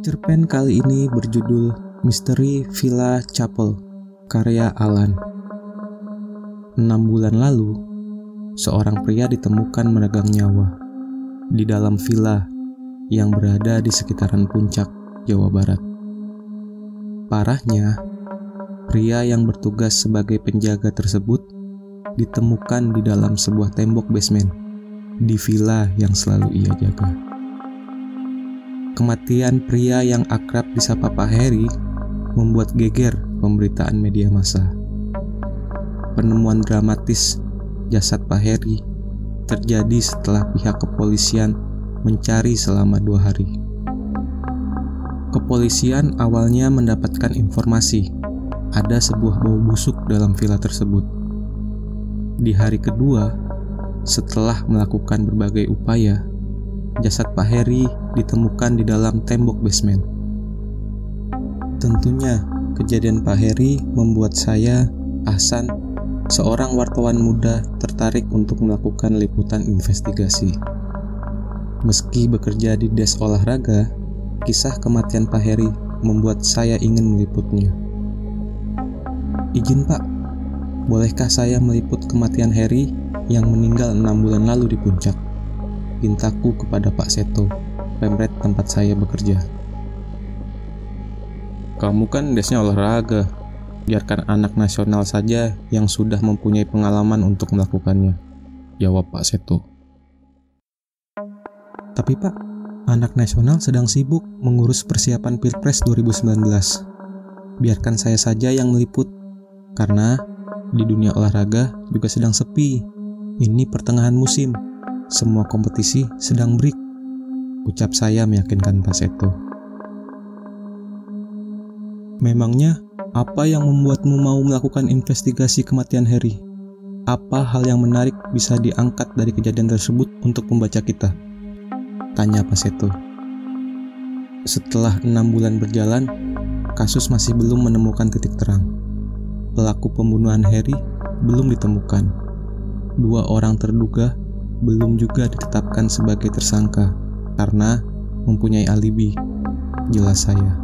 Cerpen kali ini berjudul Misteri Villa Chapel, karya Alan. Enam bulan lalu, seorang pria ditemukan meregang nyawa di dalam villa yang berada di sekitaran puncak Jawa Barat. Parahnya, pria yang bertugas sebagai penjaga tersebut ditemukan di dalam sebuah tembok basement di villa yang selalu ia jaga. Kematian pria yang akrab disapa Pak Heri membuat geger pemberitaan media massa. Penemuan dramatis jasad Pak Heri terjadi setelah pihak kepolisian mencari selama dua hari. Kepolisian awalnya mendapatkan informasi ada sebuah bau busuk dalam villa tersebut. Di hari kedua, setelah melakukan berbagai upaya, jasad Pak Heri ditemukan di dalam tembok basement. Tentunya, kejadian Pak Heri membuat saya, Ahsan, seorang wartawan muda tertarik untuk melakukan liputan investigasi. Meski bekerja di des olahraga, kisah kematian Pak Heri membuat saya ingin meliputnya. Izin Pak, bolehkah saya meliput kematian Harry yang meninggal enam bulan lalu di puncak? Pintaku kepada Pak Seto, pemret tempat saya bekerja. Kamu kan desnya olahraga, biarkan anak nasional saja yang sudah mempunyai pengalaman untuk melakukannya. Jawab Pak Seto. Tapi Pak, anak nasional sedang sibuk mengurus persiapan Pilpres 2019. Biarkan saya saja yang meliput, karena di dunia olahraga juga sedang sepi. Ini pertengahan musim, semua kompetisi sedang break. Ucap saya meyakinkan Pak Seto. Memangnya, apa yang membuatmu mau melakukan investigasi kematian Harry? Apa hal yang menarik bisa diangkat dari kejadian tersebut untuk pembaca kita? Tanya Paseto. Setelah enam bulan berjalan, kasus masih belum menemukan titik terang. Pelaku pembunuhan Harry belum ditemukan. Dua orang terduga belum juga ditetapkan sebagai tersangka karena mempunyai alibi. Jelas saya.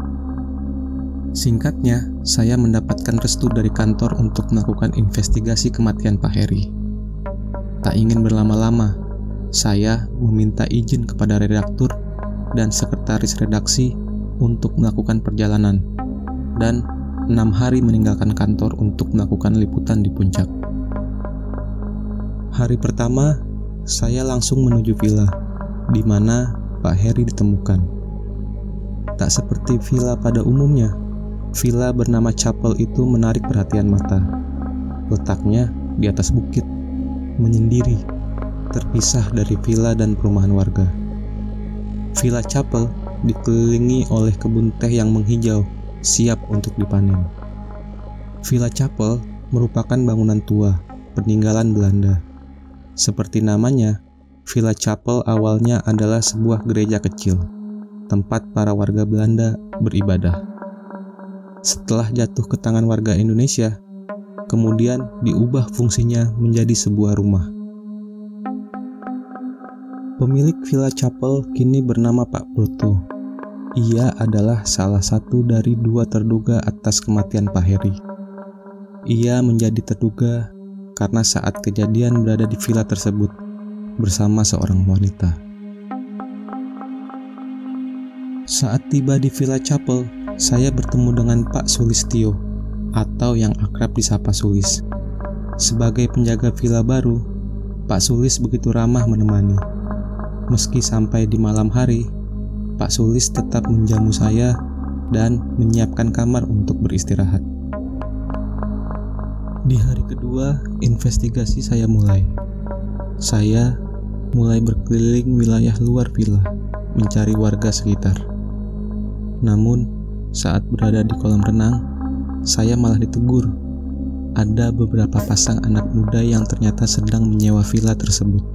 Singkatnya, saya mendapatkan restu dari kantor untuk melakukan investigasi kematian Pak Heri. Tak ingin berlama-lama, saya meminta izin kepada redaktur dan sekretaris redaksi untuk melakukan perjalanan dan enam hari meninggalkan kantor untuk melakukan liputan di puncak. Hari pertama, saya langsung menuju villa di mana Pak Heri ditemukan. Tak seperti villa pada umumnya, villa bernama Chapel itu menarik perhatian mata. Letaknya di atas bukit, menyendiri terpisah dari villa dan perumahan warga. Villa Chapel dikelilingi oleh kebun teh yang menghijau, siap untuk dipanen. Villa Chapel merupakan bangunan tua, peninggalan Belanda. Seperti namanya, Villa Chapel awalnya adalah sebuah gereja kecil, tempat para warga Belanda beribadah. Setelah jatuh ke tangan warga Indonesia, kemudian diubah fungsinya menjadi sebuah rumah. Pemilik Villa Chapel kini bernama Pak Bruto. Ia adalah salah satu dari dua terduga atas kematian Pak Heri. Ia menjadi terduga karena saat kejadian berada di villa tersebut bersama seorang wanita. Saat tiba di Villa Chapel, saya bertemu dengan Pak Sulistio atau yang akrab disapa Sulis. Sebagai penjaga villa baru, Pak Sulis begitu ramah menemani Meski sampai di malam hari, Pak Sulis tetap menjamu saya dan menyiapkan kamar untuk beristirahat. Di hari kedua, investigasi saya mulai. Saya mulai berkeliling wilayah luar villa, mencari warga sekitar. Namun, saat berada di kolam renang, saya malah ditegur. Ada beberapa pasang anak muda yang ternyata sedang menyewa villa tersebut.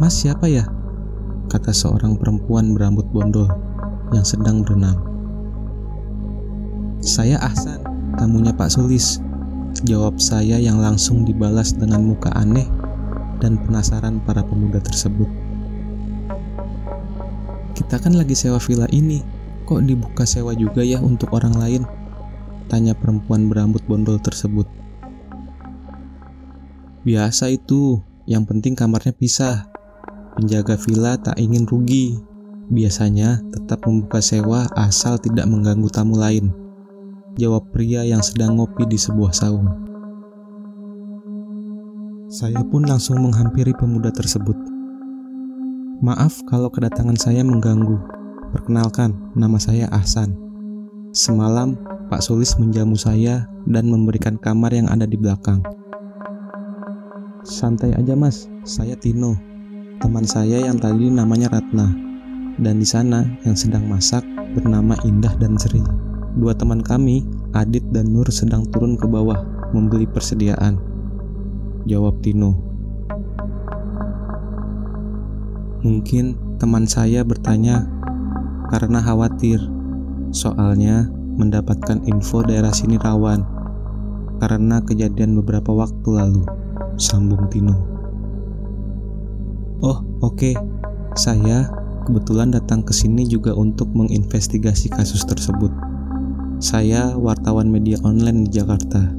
Mas siapa ya? Kata seorang perempuan berambut bondol yang sedang berenang. Saya Ahsan, tamunya Pak Sulis. Jawab saya yang langsung dibalas dengan muka aneh dan penasaran para pemuda tersebut. Kita kan lagi sewa villa ini, kok dibuka sewa juga ya untuk orang lain? Tanya perempuan berambut bondol tersebut. Biasa itu, yang penting kamarnya pisah. Penjaga villa tak ingin rugi. Biasanya tetap membuka sewa asal tidak mengganggu tamu lain. Jawab pria yang sedang ngopi di sebuah saung. Saya pun langsung menghampiri pemuda tersebut. Maaf kalau kedatangan saya mengganggu. Perkenalkan, nama saya Ahsan. Semalam, Pak Sulis menjamu saya dan memberikan kamar yang ada di belakang. Santai aja mas, saya Tino. Teman saya yang tadi namanya Ratna. Dan di sana yang sedang masak bernama Indah dan Sri. Dua teman kami, Adit dan Nur sedang turun ke bawah membeli persediaan. Jawab Tino. Mungkin teman saya bertanya karena khawatir, soalnya mendapatkan info daerah sini rawan karena kejadian beberapa waktu lalu, sambung Tino. Oh, oke. Okay. Saya kebetulan datang ke sini juga untuk menginvestigasi kasus tersebut. Saya wartawan media online di Jakarta.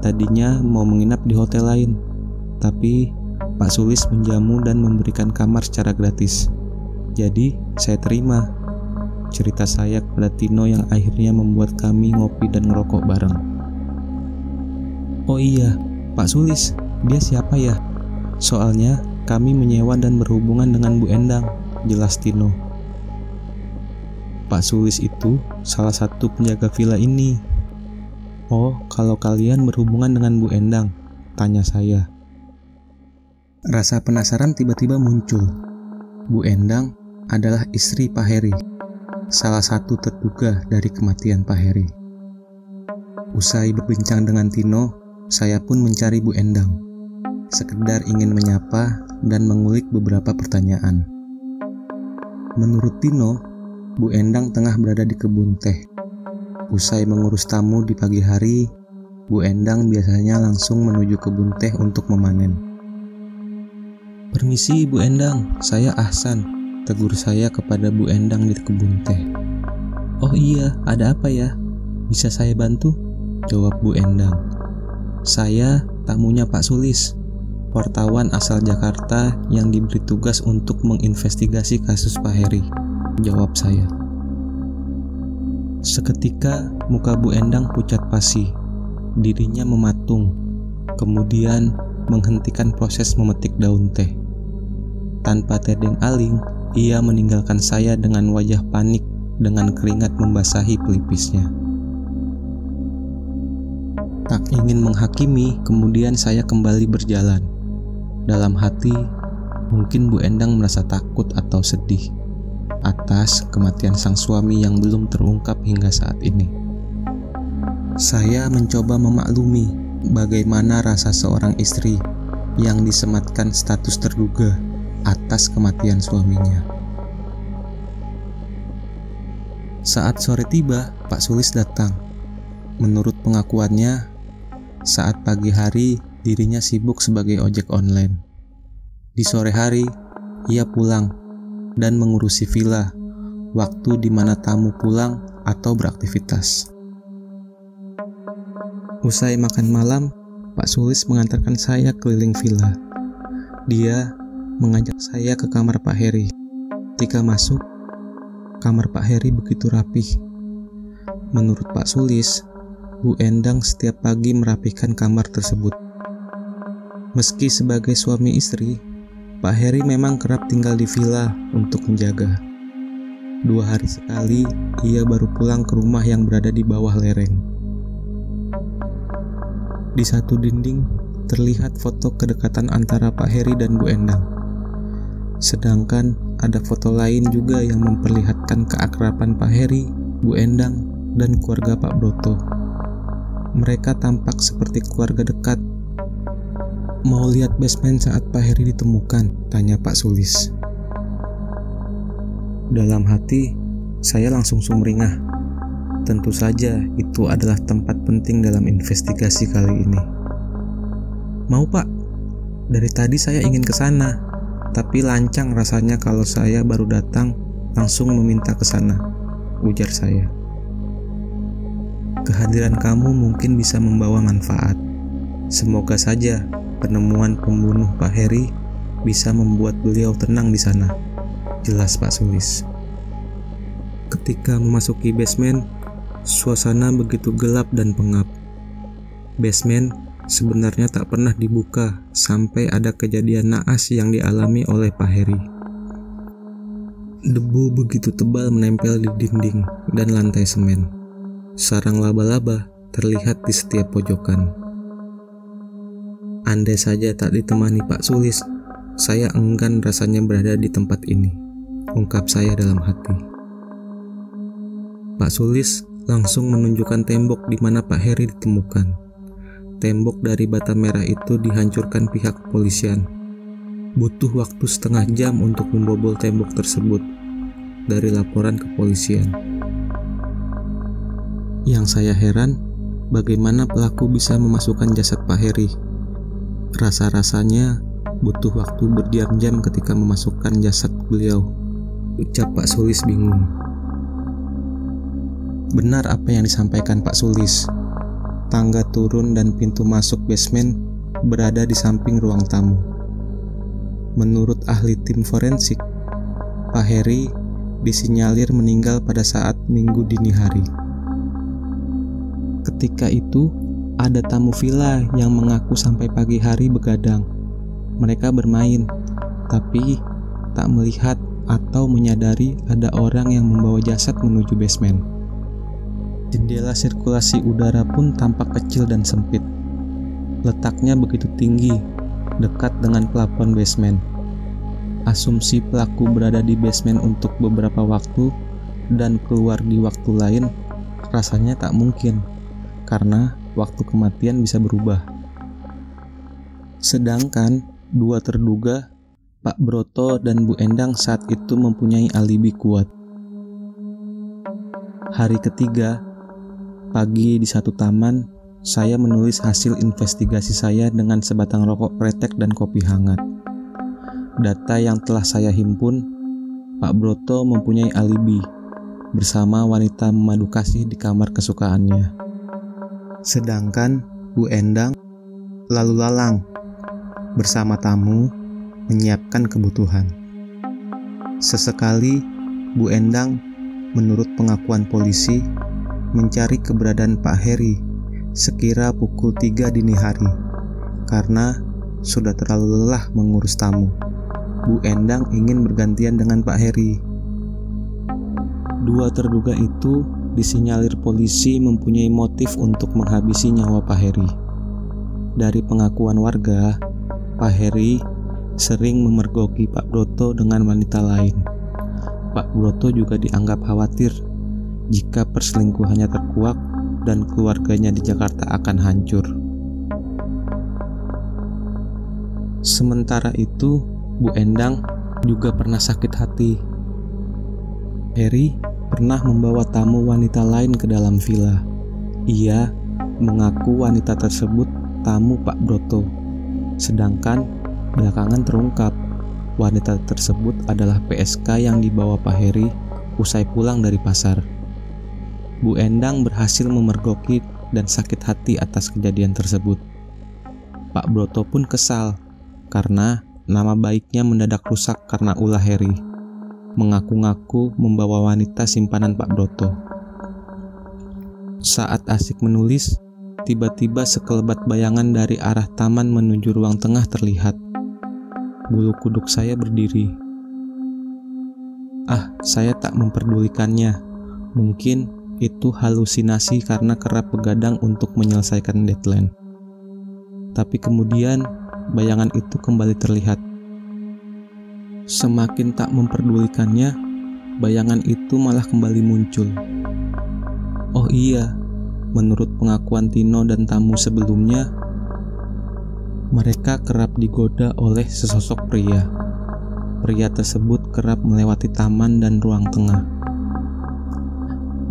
Tadinya mau menginap di hotel lain, tapi Pak Sulis menjamu dan memberikan kamar secara gratis. Jadi, saya terima. Cerita saya kepada Tino yang akhirnya membuat kami ngopi dan ngerokok bareng. Oh iya, Pak Sulis, dia siapa ya? Soalnya kami menyewa dan berhubungan dengan Bu Endang, jelas Tino. Pak Sulis itu salah satu penjaga villa ini. Oh, kalau kalian berhubungan dengan Bu Endang, tanya saya. Rasa penasaran tiba-tiba muncul. Bu Endang adalah istri Pak Heri, salah satu terduga dari kematian Pak Heri. Usai berbincang dengan Tino, saya pun mencari Bu Endang, sekedar ingin menyapa dan mengulik beberapa pertanyaan. Menurut Tino, Bu Endang tengah berada di kebun teh. Usai mengurus tamu di pagi hari, Bu Endang biasanya langsung menuju kebun teh untuk memanen. Permisi Bu Endang, saya Ahsan. Tegur saya kepada Bu Endang di kebun teh. Oh iya, ada apa ya? Bisa saya bantu? Jawab Bu Endang. Saya tamunya Pak Sulis, wartawan asal Jakarta yang diberi tugas untuk menginvestigasi kasus Pak Heri. Jawab saya. Seketika muka Bu Endang pucat pasi, dirinya mematung, kemudian menghentikan proses memetik daun teh. Tanpa tedeng aling, ia meninggalkan saya dengan wajah panik dengan keringat membasahi pelipisnya. Tak ingin menghakimi, kemudian saya kembali berjalan. Dalam hati, mungkin Bu Endang merasa takut atau sedih atas kematian sang suami yang belum terungkap hingga saat ini. Saya mencoba memaklumi bagaimana rasa seorang istri yang disematkan status terduga atas kematian suaminya. Saat sore tiba, Pak Sulis datang. Menurut pengakuannya, saat pagi hari dirinya sibuk sebagai ojek online. Di sore hari, ia pulang dan mengurusi villa, waktu di mana tamu pulang atau beraktivitas. Usai makan malam, Pak Sulis mengantarkan saya keliling villa. Dia mengajak saya ke kamar Pak Heri. Ketika masuk, kamar Pak Heri begitu rapih. Menurut Pak Sulis, Bu Endang setiap pagi merapihkan kamar tersebut. Meski sebagai suami istri, Pak Heri memang kerap tinggal di villa untuk menjaga. Dua hari sekali, ia baru pulang ke rumah yang berada di bawah lereng. Di satu dinding, terlihat foto kedekatan antara Pak Heri dan Bu Endang. Sedangkan ada foto lain juga yang memperlihatkan keakraban Pak Heri, Bu Endang, dan keluarga Pak Broto. Mereka tampak seperti keluarga dekat. Mau lihat basement saat Pak Heri ditemukan? Tanya Pak Sulis. Dalam hati, saya langsung sumringah. Tentu saja itu adalah tempat penting dalam investigasi kali ini. Mau pak? Dari tadi saya ingin ke sana, tapi lancang rasanya kalau saya baru datang langsung meminta ke sana, ujar saya. Kehadiran kamu mungkin bisa membawa manfaat. Semoga saja penemuan pembunuh Pak Heri bisa membuat beliau tenang di sana. Jelas Pak Sulis. Ketika memasuki basement, suasana begitu gelap dan pengap. Basement sebenarnya tak pernah dibuka sampai ada kejadian naas yang dialami oleh Pak Heri. Debu begitu tebal menempel di dinding dan lantai semen. Sarang laba-laba terlihat di setiap pojokan. Andai saja tak ditemani Pak Sulis, saya enggan rasanya berada di tempat ini, ungkap saya dalam hati. Pak Sulis langsung menunjukkan tembok di mana Pak Heri ditemukan tembok dari bata merah itu dihancurkan pihak kepolisian. Butuh waktu setengah jam untuk membobol tembok tersebut dari laporan kepolisian. Yang saya heran, bagaimana pelaku bisa memasukkan jasad Pak Heri. Rasa-rasanya butuh waktu berjam-jam ketika memasukkan jasad beliau. Ucap Pak Sulis bingung. Benar apa yang disampaikan Pak Sulis tangga turun dan pintu masuk basement berada di samping ruang tamu. Menurut ahli tim forensik, Pak Heri disinyalir meninggal pada saat minggu dini hari. Ketika itu, ada tamu villa yang mengaku sampai pagi hari begadang. Mereka bermain, tapi tak melihat atau menyadari ada orang yang membawa jasad menuju basement. Jendela sirkulasi udara pun tampak kecil dan sempit. Letaknya begitu tinggi, dekat dengan plafon basement. Asumsi pelaku berada di basement untuk beberapa waktu dan keluar di waktu lain rasanya tak mungkin, karena waktu kematian bisa berubah. Sedangkan dua terduga, Pak Broto dan Bu Endang saat itu mempunyai alibi kuat. Hari ketiga, Pagi di satu taman, saya menulis hasil investigasi saya dengan sebatang rokok pretek dan kopi hangat. Data yang telah saya himpun, Pak Broto mempunyai alibi bersama wanita memadu kasih di kamar kesukaannya. Sedangkan Bu Endang lalu lalang bersama tamu menyiapkan kebutuhan. Sesekali Bu Endang menurut pengakuan polisi mencari keberadaan Pak Heri sekira pukul 3 dini hari karena sudah terlalu lelah mengurus tamu. Bu Endang ingin bergantian dengan Pak Heri. Dua terduga itu disinyalir polisi mempunyai motif untuk menghabisi nyawa Pak Heri. Dari pengakuan warga, Pak Heri sering memergoki Pak Broto dengan wanita lain. Pak Broto juga dianggap khawatir jika perselingkuhannya terkuak dan keluarganya di Jakarta akan hancur. Sementara itu, Bu Endang juga pernah sakit hati. Harry pernah membawa tamu wanita lain ke dalam villa. Ia mengaku wanita tersebut tamu Pak Broto. Sedangkan belakangan terungkap wanita tersebut adalah PSK yang dibawa Pak Heri usai pulang dari pasar. Bu Endang berhasil memergoki dan sakit hati atas kejadian tersebut. Pak Broto pun kesal karena nama baiknya mendadak rusak karena ulah Heri. Mengaku-ngaku membawa wanita simpanan Pak Broto. Saat asik menulis, tiba-tiba sekelebat bayangan dari arah taman menuju ruang tengah terlihat. Bulu kuduk saya berdiri. Ah, saya tak memperdulikannya. Mungkin itu halusinasi karena kerap begadang untuk menyelesaikan deadline. Tapi kemudian bayangan itu kembali terlihat. Semakin tak memperdulikannya, bayangan itu malah kembali muncul. Oh iya, menurut pengakuan Tino dan tamu sebelumnya, mereka kerap digoda oleh sesosok pria. Pria tersebut kerap melewati taman dan ruang tengah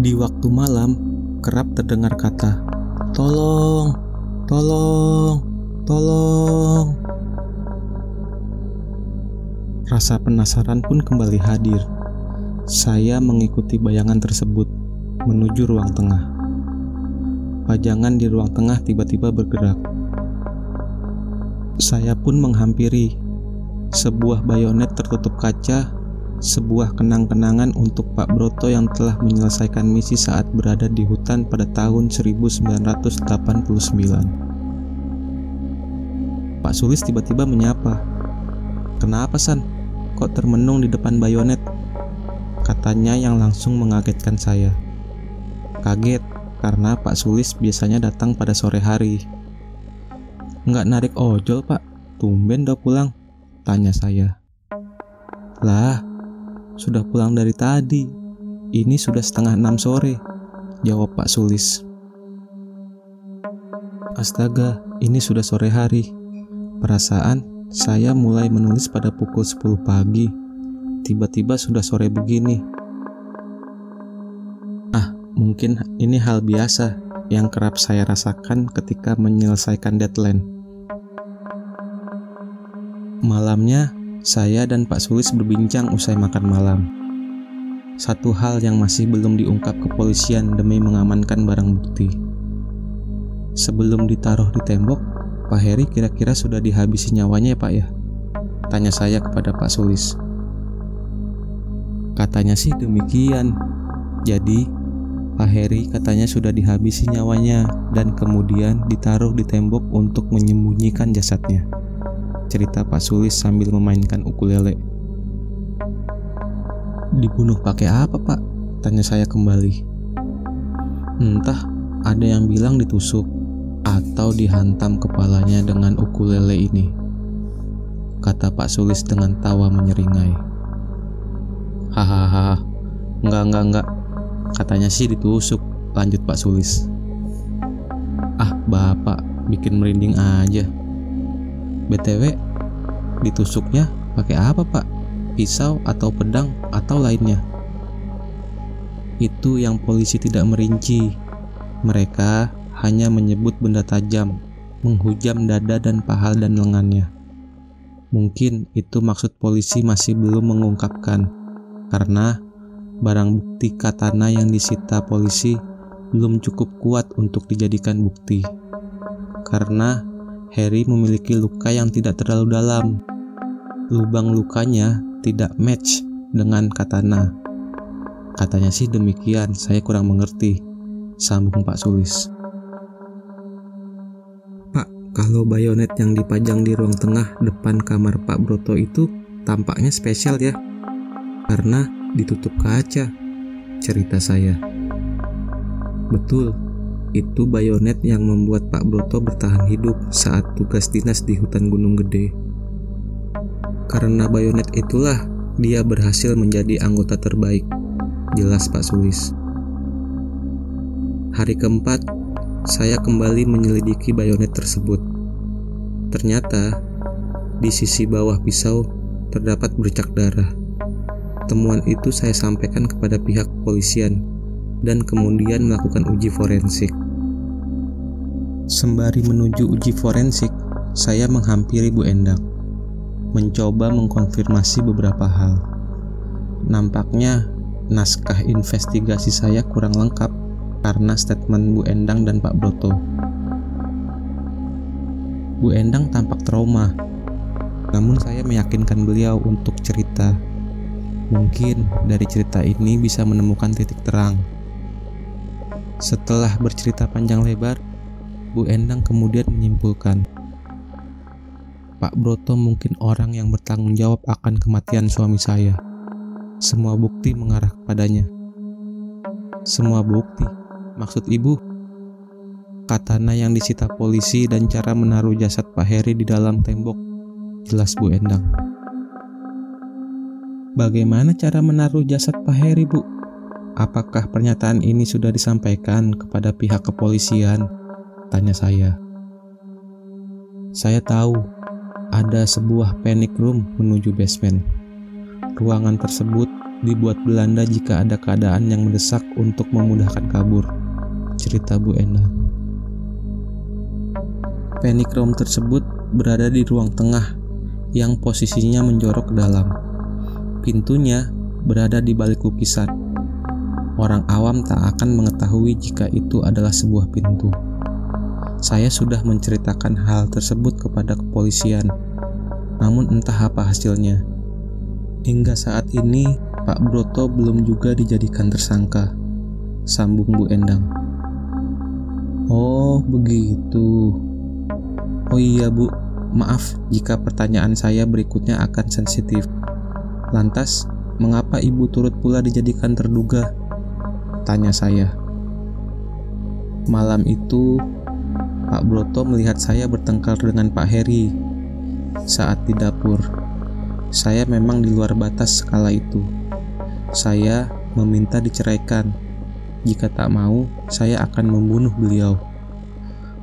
di waktu malam, kerap terdengar kata, "Tolong, tolong, tolong." Rasa penasaran pun kembali hadir. Saya mengikuti bayangan tersebut menuju ruang tengah. Pajangan di ruang tengah tiba-tiba bergerak. Saya pun menghampiri. Sebuah bayonet tertutup kaca sebuah kenang-kenangan untuk Pak Broto yang telah menyelesaikan misi saat berada di hutan pada tahun 1989. Pak Sulis tiba-tiba menyapa. Kenapa San? Kok termenung di depan bayonet? Katanya yang langsung mengagetkan saya. Kaget karena Pak Sulis biasanya datang pada sore hari. Nggak narik ojol pak, tumben udah pulang, tanya saya. Lah, sudah pulang dari tadi. Ini sudah setengah enam sore, jawab Pak Sulis. Astaga, ini sudah sore hari. Perasaan saya mulai menulis pada pukul 10 pagi. Tiba-tiba sudah sore begini. Ah, mungkin ini hal biasa yang kerap saya rasakan ketika menyelesaikan deadline. Malamnya, saya dan Pak Sulis berbincang usai makan malam. Satu hal yang masih belum diungkap kepolisian demi mengamankan barang bukti. Sebelum ditaruh di tembok, Pak Heri kira-kira sudah dihabisi nyawanya ya Pak ya? Tanya saya kepada Pak Sulis. Katanya sih demikian. Jadi, Pak Heri katanya sudah dihabisi nyawanya dan kemudian ditaruh di tembok untuk menyembunyikan jasadnya cerita Pak Sulis sambil memainkan ukulele. Dibunuh pakai apa pak? Tanya saya kembali. Entah, ada yang bilang ditusuk atau dihantam kepalanya dengan ukulele ini. Kata Pak Sulis dengan tawa menyeringai. Hahaha, enggak enggak enggak. Katanya sih ditusuk, lanjut Pak Sulis. Ah, bapak bikin merinding aja. BTW, ditusuknya pakai apa pak? Pisau atau pedang atau lainnya? Itu yang polisi tidak merinci. Mereka hanya menyebut benda tajam, menghujam dada dan paha dan lengannya. Mungkin itu maksud polisi masih belum mengungkapkan, karena barang bukti katana yang disita polisi belum cukup kuat untuk dijadikan bukti. Karena Harry memiliki luka yang tidak terlalu dalam. Lubang lukanya tidak match dengan katana. Katanya sih demikian, saya kurang mengerti. Sambung Pak Sulis. Kalau bayonet yang dipajang di ruang tengah depan kamar Pak Broto itu tampaknya spesial ya. Karena ditutup kaca, cerita saya. Betul, itu bayonet yang membuat Pak Broto bertahan hidup saat tugas dinas di hutan Gunung Gede. Karena bayonet itulah dia berhasil menjadi anggota terbaik, jelas Pak Sulis. Hari keempat, saya kembali menyelidiki bayonet tersebut. Ternyata, di sisi bawah pisau terdapat bercak darah. Temuan itu saya sampaikan kepada pihak kepolisian dan kemudian melakukan uji forensik. Sembari menuju uji forensik, saya menghampiri Bu Endang, mencoba mengkonfirmasi beberapa hal. Nampaknya naskah investigasi saya kurang lengkap karena statement Bu Endang dan Pak Broto. Bu Endang tampak trauma, namun saya meyakinkan beliau untuk cerita. Mungkin dari cerita ini bisa menemukan titik terang setelah bercerita panjang lebar, Bu Endang kemudian menyimpulkan, Pak Broto mungkin orang yang bertanggung jawab akan kematian suami saya. Semua bukti mengarah kepadanya. Semua bukti, maksud ibu, katana yang disita polisi dan cara menaruh jasad Pak Heri di dalam tembok, jelas Bu Endang. Bagaimana cara menaruh jasad Pak Heri, Bu? Apakah pernyataan ini sudah disampaikan kepada pihak kepolisian? Tanya saya. Saya tahu ada sebuah panic room menuju basement. Ruangan tersebut dibuat Belanda jika ada keadaan yang mendesak untuk memudahkan kabur. Cerita Bu Ena. Panic room tersebut berada di ruang tengah yang posisinya menjorok ke dalam. Pintunya berada di balik lukisan. Orang awam tak akan mengetahui jika itu adalah sebuah pintu. Saya sudah menceritakan hal tersebut kepada kepolisian, namun entah apa hasilnya. Hingga saat ini, Pak Broto belum juga dijadikan tersangka. Sambung Bu Endang. Oh, begitu. Oh iya, Bu. Maaf jika pertanyaan saya berikutnya akan sensitif. Lantas, mengapa ibu turut pula dijadikan terduga? Tanya saya. Malam itu, Pak Broto melihat saya bertengkar dengan Pak Heri saat di dapur. Saya memang di luar batas skala itu. Saya meminta diceraikan. Jika tak mau, saya akan membunuh beliau.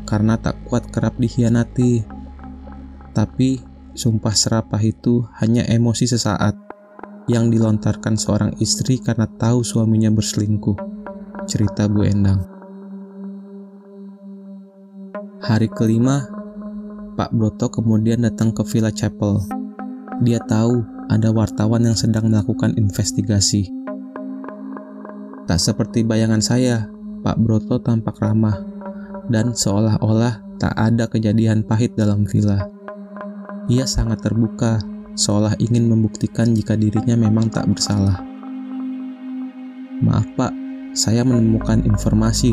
Karena tak kuat kerap dikhianati. Tapi, sumpah serapah itu hanya emosi sesaat yang dilontarkan seorang istri karena tahu suaminya berselingkuh. Cerita Bu Endang. Hari kelima, Pak Broto kemudian datang ke Villa Chapel. Dia tahu ada wartawan yang sedang melakukan investigasi. Tak seperti bayangan saya, Pak Broto tampak ramah dan seolah-olah tak ada kejadian pahit dalam villa. Ia sangat terbuka seolah ingin membuktikan jika dirinya memang tak bersalah. Maaf pak, saya menemukan informasi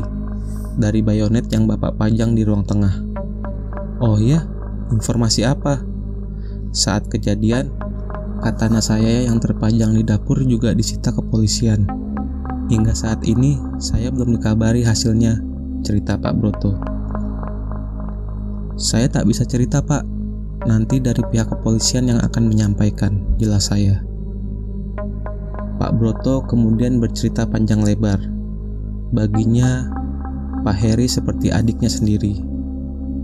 dari bayonet yang bapak pajang di ruang tengah. Oh iya, informasi apa? Saat kejadian, katana saya yang terpajang di dapur juga disita kepolisian. Hingga saat ini, saya belum dikabari hasilnya, cerita Pak Broto. Saya tak bisa cerita, Pak, Nanti dari pihak kepolisian yang akan menyampaikan, jelas saya. Pak Broto kemudian bercerita panjang lebar. Baginya, Pak Heri seperti adiknya sendiri.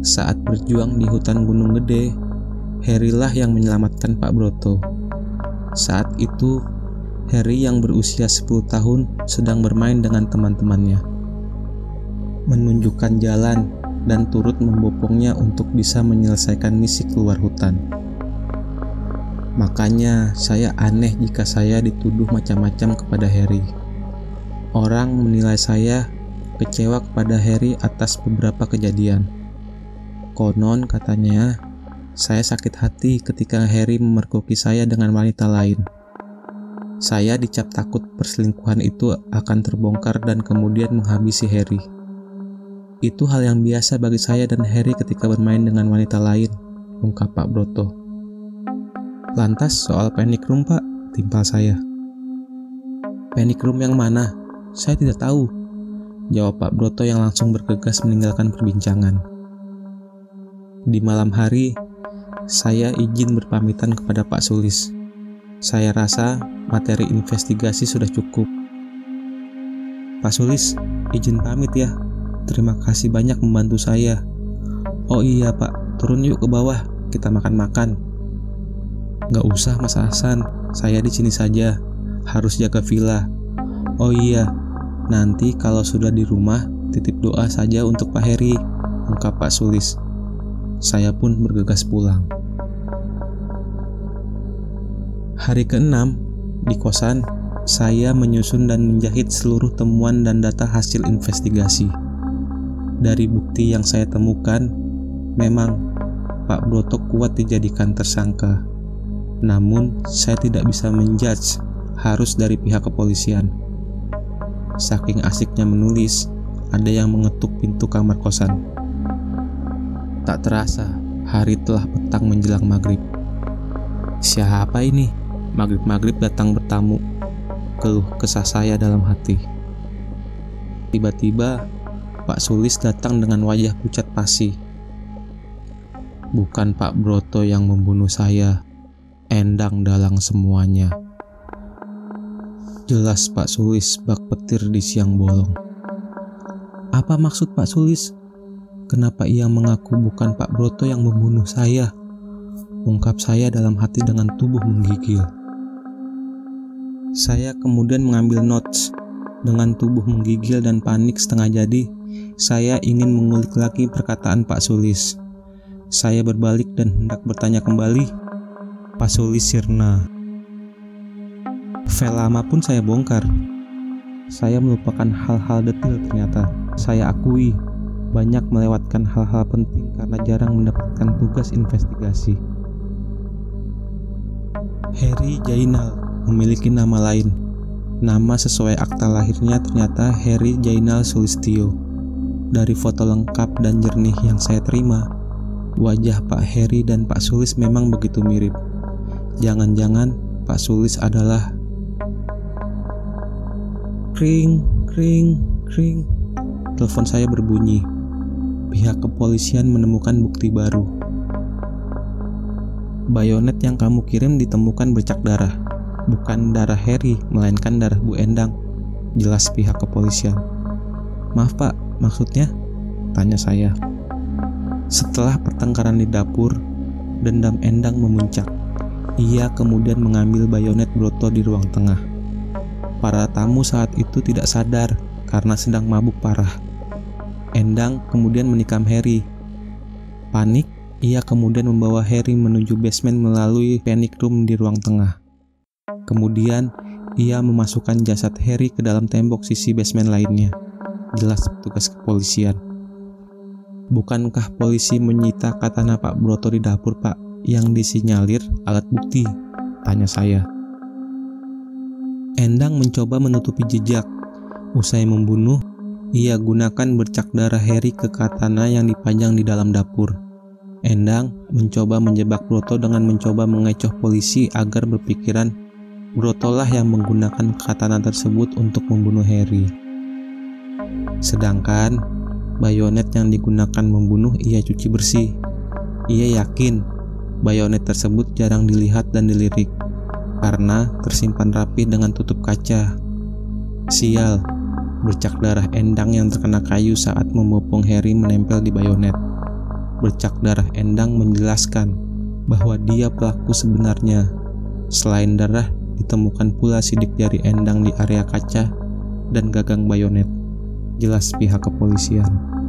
Saat berjuang di hutan Gunung Gede, Heri lah yang menyelamatkan Pak Broto. Saat itu, Heri yang berusia 10 tahun sedang bermain dengan teman-temannya. Menunjukkan jalan dan turut membopongnya untuk bisa menyelesaikan misi keluar hutan. Makanya saya aneh jika saya dituduh macam-macam kepada Harry. Orang menilai saya kecewa kepada Harry atas beberapa kejadian. Konon katanya, saya sakit hati ketika Harry memergoki saya dengan wanita lain. Saya dicap takut perselingkuhan itu akan terbongkar dan kemudian menghabisi Harry. Itu hal yang biasa bagi saya dan Harry ketika bermain dengan wanita lain, ungkap Pak Broto. Lantas soal panic room pak, timpal saya. Panic room yang mana? Saya tidak tahu. Jawab Pak Broto yang langsung bergegas meninggalkan perbincangan. Di malam hari, saya izin berpamitan kepada Pak Sulis. Saya rasa materi investigasi sudah cukup. Pak Sulis, izin pamit ya, Terima kasih banyak membantu saya. Oh iya pak, turun yuk ke bawah, kita makan-makan. Gak usah mas Hasan, saya di sini saja. Harus jaga villa. Oh iya, nanti kalau sudah di rumah, titip doa saja untuk Pak Heri, ungkap Pak Sulis. Saya pun bergegas pulang. Hari keenam, di kosan, saya menyusun dan menjahit seluruh temuan dan data hasil investigasi. Dari bukti yang saya temukan, memang Pak Broto kuat dijadikan tersangka. Namun, saya tidak bisa menjudge harus dari pihak kepolisian. Saking asiknya menulis, ada yang mengetuk pintu kamar kosan. Tak terasa, hari telah petang menjelang maghrib. Siapa ini? Maghrib-maghrib datang bertamu. Keluh kesah saya dalam hati. Tiba-tiba Pak Sulis datang dengan wajah pucat pasi. Bukan Pak Broto yang membunuh saya, endang dalang semuanya. Jelas Pak Sulis bak petir di siang bolong. Apa maksud Pak Sulis? Kenapa ia mengaku bukan Pak Broto yang membunuh saya? Ungkap saya dalam hati dengan tubuh menggigil. Saya kemudian mengambil notes dengan tubuh menggigil dan panik setengah jadi saya ingin mengulik lagi perkataan Pak Sulis. Saya berbalik dan hendak bertanya kembali, Pak Sulis Sirna. File lama pun saya bongkar. Saya melupakan hal-hal detil ternyata. Saya akui banyak melewatkan hal-hal penting karena jarang mendapatkan tugas investigasi. Harry Jainal memiliki nama lain. Nama sesuai akta lahirnya ternyata Harry Jainal Sulistio. Dari foto lengkap dan jernih yang saya terima, wajah Pak Harry dan Pak Sulis memang begitu mirip. Jangan-jangan Pak Sulis adalah Kring, kring, kring. Telepon saya berbunyi. Pihak kepolisian menemukan bukti baru. Bayonet yang kamu kirim ditemukan bercak darah. Bukan darah Harry, melainkan darah Bu Endang. Jelas pihak kepolisian. Maaf pak, maksudnya? Tanya saya. Setelah pertengkaran di dapur, dendam Endang memuncak. Ia kemudian mengambil bayonet Broto di ruang tengah. Para tamu saat itu tidak sadar karena sedang mabuk parah. Endang kemudian menikam Harry. Panik, ia kemudian membawa Harry menuju basement melalui panic room di ruang tengah. Kemudian, ia memasukkan jasad Harry ke dalam tembok sisi basement lainnya. Jelas petugas kepolisian. Bukankah polisi menyita katana Pak Broto di dapur, Pak, yang disinyalir alat bukti? Tanya saya. Endang mencoba menutupi jejak. Usai membunuh, ia gunakan bercak darah Harry ke katana yang dipajang di dalam dapur. Endang mencoba menjebak Broto dengan mencoba mengecoh polisi agar berpikiran Broto lah yang menggunakan katana tersebut untuk membunuh Harry. Sedangkan bayonet yang digunakan membunuh ia cuci bersih. Ia yakin bayonet tersebut jarang dilihat dan dilirik karena tersimpan rapi dengan tutup kaca. Sial, bercak darah Endang yang terkena kayu saat membopong Harry menempel di bayonet. Bercak darah Endang menjelaskan bahwa dia pelaku sebenarnya. Selain darah, ditemukan pula sidik jari Endang di area kaca dan gagang bayonet jelas pihak kepolisian.